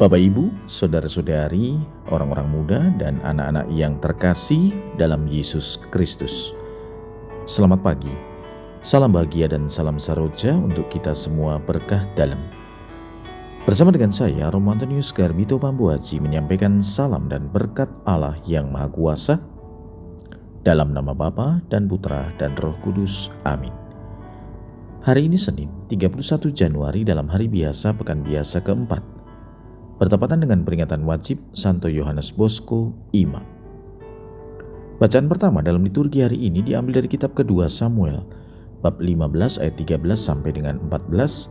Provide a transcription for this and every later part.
Bapak Ibu, saudara-saudari, orang-orang muda dan anak-anak yang terkasih dalam Yesus Kristus. Selamat pagi. Salam bahagia dan salam saroja untuk kita semua berkah dalam. Bersama dengan saya, Romantonius Garbito Pambuaji menyampaikan salam dan berkat Allah yang Maha Kuasa dalam nama Bapa dan Putra dan Roh Kudus. Amin. Hari ini Senin, 31 Januari dalam hari biasa pekan biasa keempat bertepatan dengan peringatan wajib Santo Yohanes Bosco Imam. Bacaan pertama dalam liturgi hari ini diambil dari kitab kedua Samuel, bab 15 ayat 13 sampai dengan 14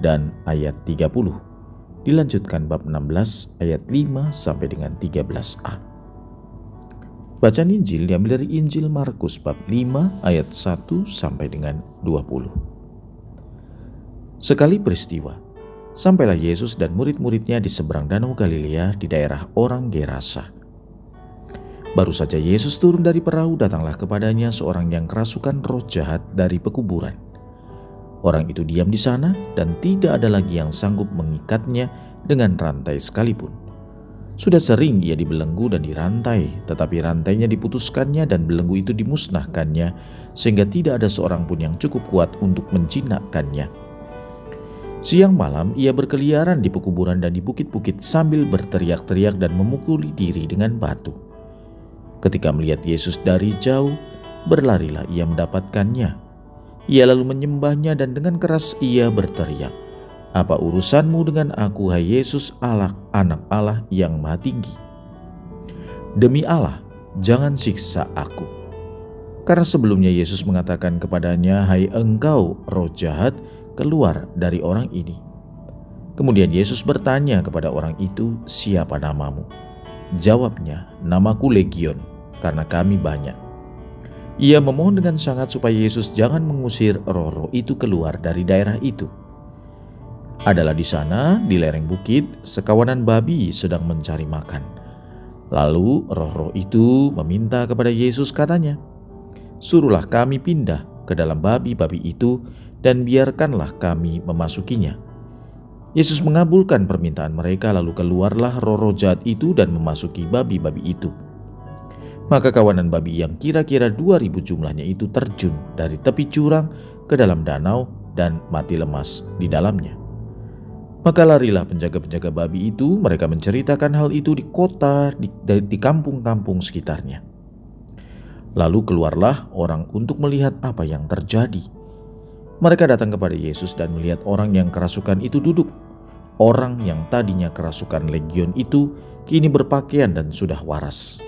dan ayat 30. Dilanjutkan bab 16 ayat 5 sampai dengan 13a. Bacaan Injil diambil dari Injil Markus bab 5 ayat 1 sampai dengan 20. Sekali peristiwa, Sampailah Yesus dan murid-muridnya di seberang Danau Galilea di daerah orang Gerasa. Baru saja Yesus turun dari perahu, datanglah kepadanya seorang yang kerasukan roh jahat dari pekuburan. Orang itu diam di sana dan tidak ada lagi yang sanggup mengikatnya dengan rantai sekalipun. Sudah sering ia dibelenggu dan dirantai, tetapi rantainya diputuskannya dan belenggu itu dimusnahkannya, sehingga tidak ada seorang pun yang cukup kuat untuk menjinakkannya. Siang malam ia berkeliaran di pekuburan dan di bukit-bukit sambil berteriak-teriak dan memukuli diri dengan batu. Ketika melihat Yesus dari jauh, berlarilah ia mendapatkannya. Ia lalu menyembahnya dan dengan keras ia berteriak, Apa urusanmu dengan aku, hai Yesus Allah, anak Allah yang maha tinggi? Demi Allah, jangan siksa aku. Karena sebelumnya Yesus mengatakan kepadanya, Hai engkau roh jahat, keluar dari orang ini. Kemudian Yesus bertanya kepada orang itu, "Siapa namamu?" Jawabnya, "Namaku Legion, karena kami banyak." Ia memohon dengan sangat supaya Yesus jangan mengusir roh-roh itu keluar dari daerah itu. Adalah di sana, di lereng bukit, sekawanan babi sedang mencari makan. Lalu roh-roh itu meminta kepada Yesus katanya, Suruhlah kami pindah ke dalam babi-babi itu dan biarkanlah kami memasukinya. Yesus mengabulkan permintaan mereka lalu keluarlah roh-roh jahat itu dan memasuki babi-babi itu. Maka kawanan babi yang kira-kira 2000 jumlahnya itu terjun dari tepi curang ke dalam danau dan mati lemas di dalamnya. Maka larilah penjaga-penjaga babi itu, mereka menceritakan hal itu di kota, di kampung-kampung sekitarnya. Lalu keluarlah orang untuk melihat apa yang terjadi. Mereka datang kepada Yesus dan melihat orang yang kerasukan itu duduk. Orang yang tadinya kerasukan legion itu kini berpakaian dan sudah waras.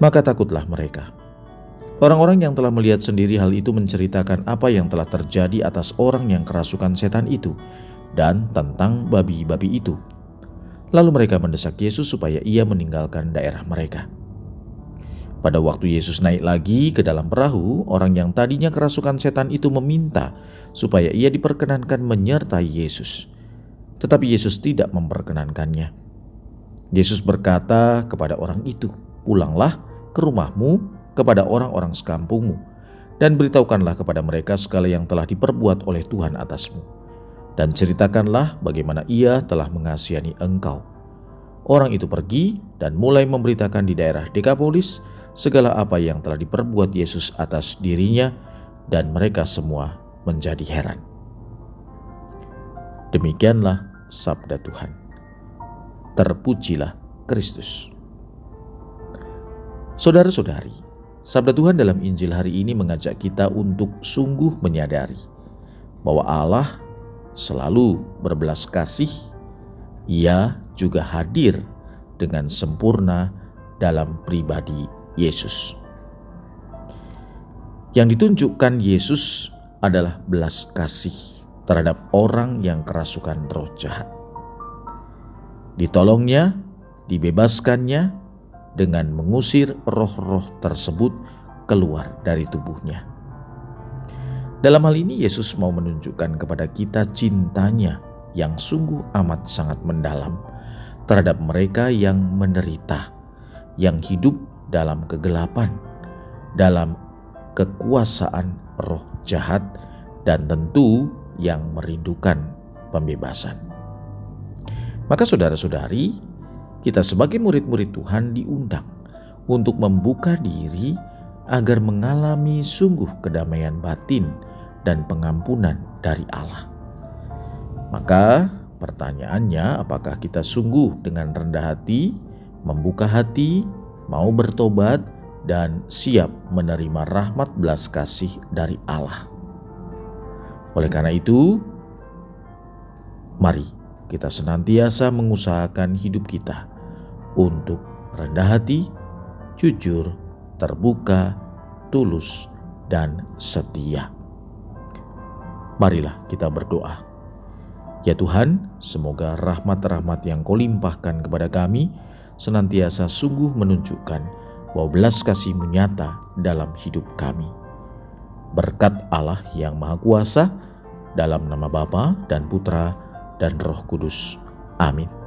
Maka takutlah mereka. Orang-orang yang telah melihat sendiri hal itu menceritakan apa yang telah terjadi atas orang yang kerasukan setan itu dan tentang babi-babi itu. Lalu mereka mendesak Yesus supaya ia meninggalkan daerah mereka. Pada waktu Yesus naik lagi ke dalam perahu, orang yang tadinya kerasukan setan itu meminta supaya ia diperkenankan menyertai Yesus. Tetapi Yesus tidak memperkenankannya. Yesus berkata kepada orang itu, "Pulanglah ke rumahmu kepada orang-orang sekampungmu dan beritahukanlah kepada mereka segala yang telah diperbuat oleh Tuhan atasmu. Dan ceritakanlah bagaimana ia telah mengasihani engkau." Orang itu pergi dan mulai memberitakan di daerah Dekapolis segala apa yang telah diperbuat Yesus atas dirinya, dan mereka semua menjadi heran. Demikianlah sabda Tuhan. Terpujilah Kristus. Saudara-saudari, sabda Tuhan dalam Injil hari ini mengajak kita untuk sungguh menyadari bahwa Allah selalu berbelas kasih. Ia juga hadir dengan sempurna dalam pribadi Yesus. Yang ditunjukkan Yesus adalah belas kasih terhadap orang yang kerasukan roh jahat. Ditolongnya, dibebaskannya dengan mengusir roh-roh tersebut keluar dari tubuhnya. Dalam hal ini Yesus mau menunjukkan kepada kita cintanya yang sungguh amat sangat mendalam terhadap mereka yang menderita, yang hidup dalam kegelapan, dalam kekuasaan roh jahat, dan tentu yang merindukan pembebasan. Maka saudara-saudari, kita sebagai murid-murid Tuhan diundang untuk membuka diri agar mengalami sungguh kedamaian batin dan pengampunan dari Allah. Maka pertanyaannya apakah kita sungguh dengan rendah hati, membuka hati, mau bertobat, dan siap menerima rahmat belas kasih dari Allah. Oleh karena itu, mari kita senantiasa mengusahakan hidup kita untuk rendah hati, jujur, terbuka, tulus, dan setia. Marilah kita berdoa. Ya Tuhan, semoga rahmat-rahmat yang kau limpahkan kepada kami senantiasa sungguh menunjukkan bahwa belas kasih-Mu nyata dalam hidup kami. Berkat Allah yang Maha Kuasa, dalam nama Bapa dan Putra dan Roh Kudus. Amin.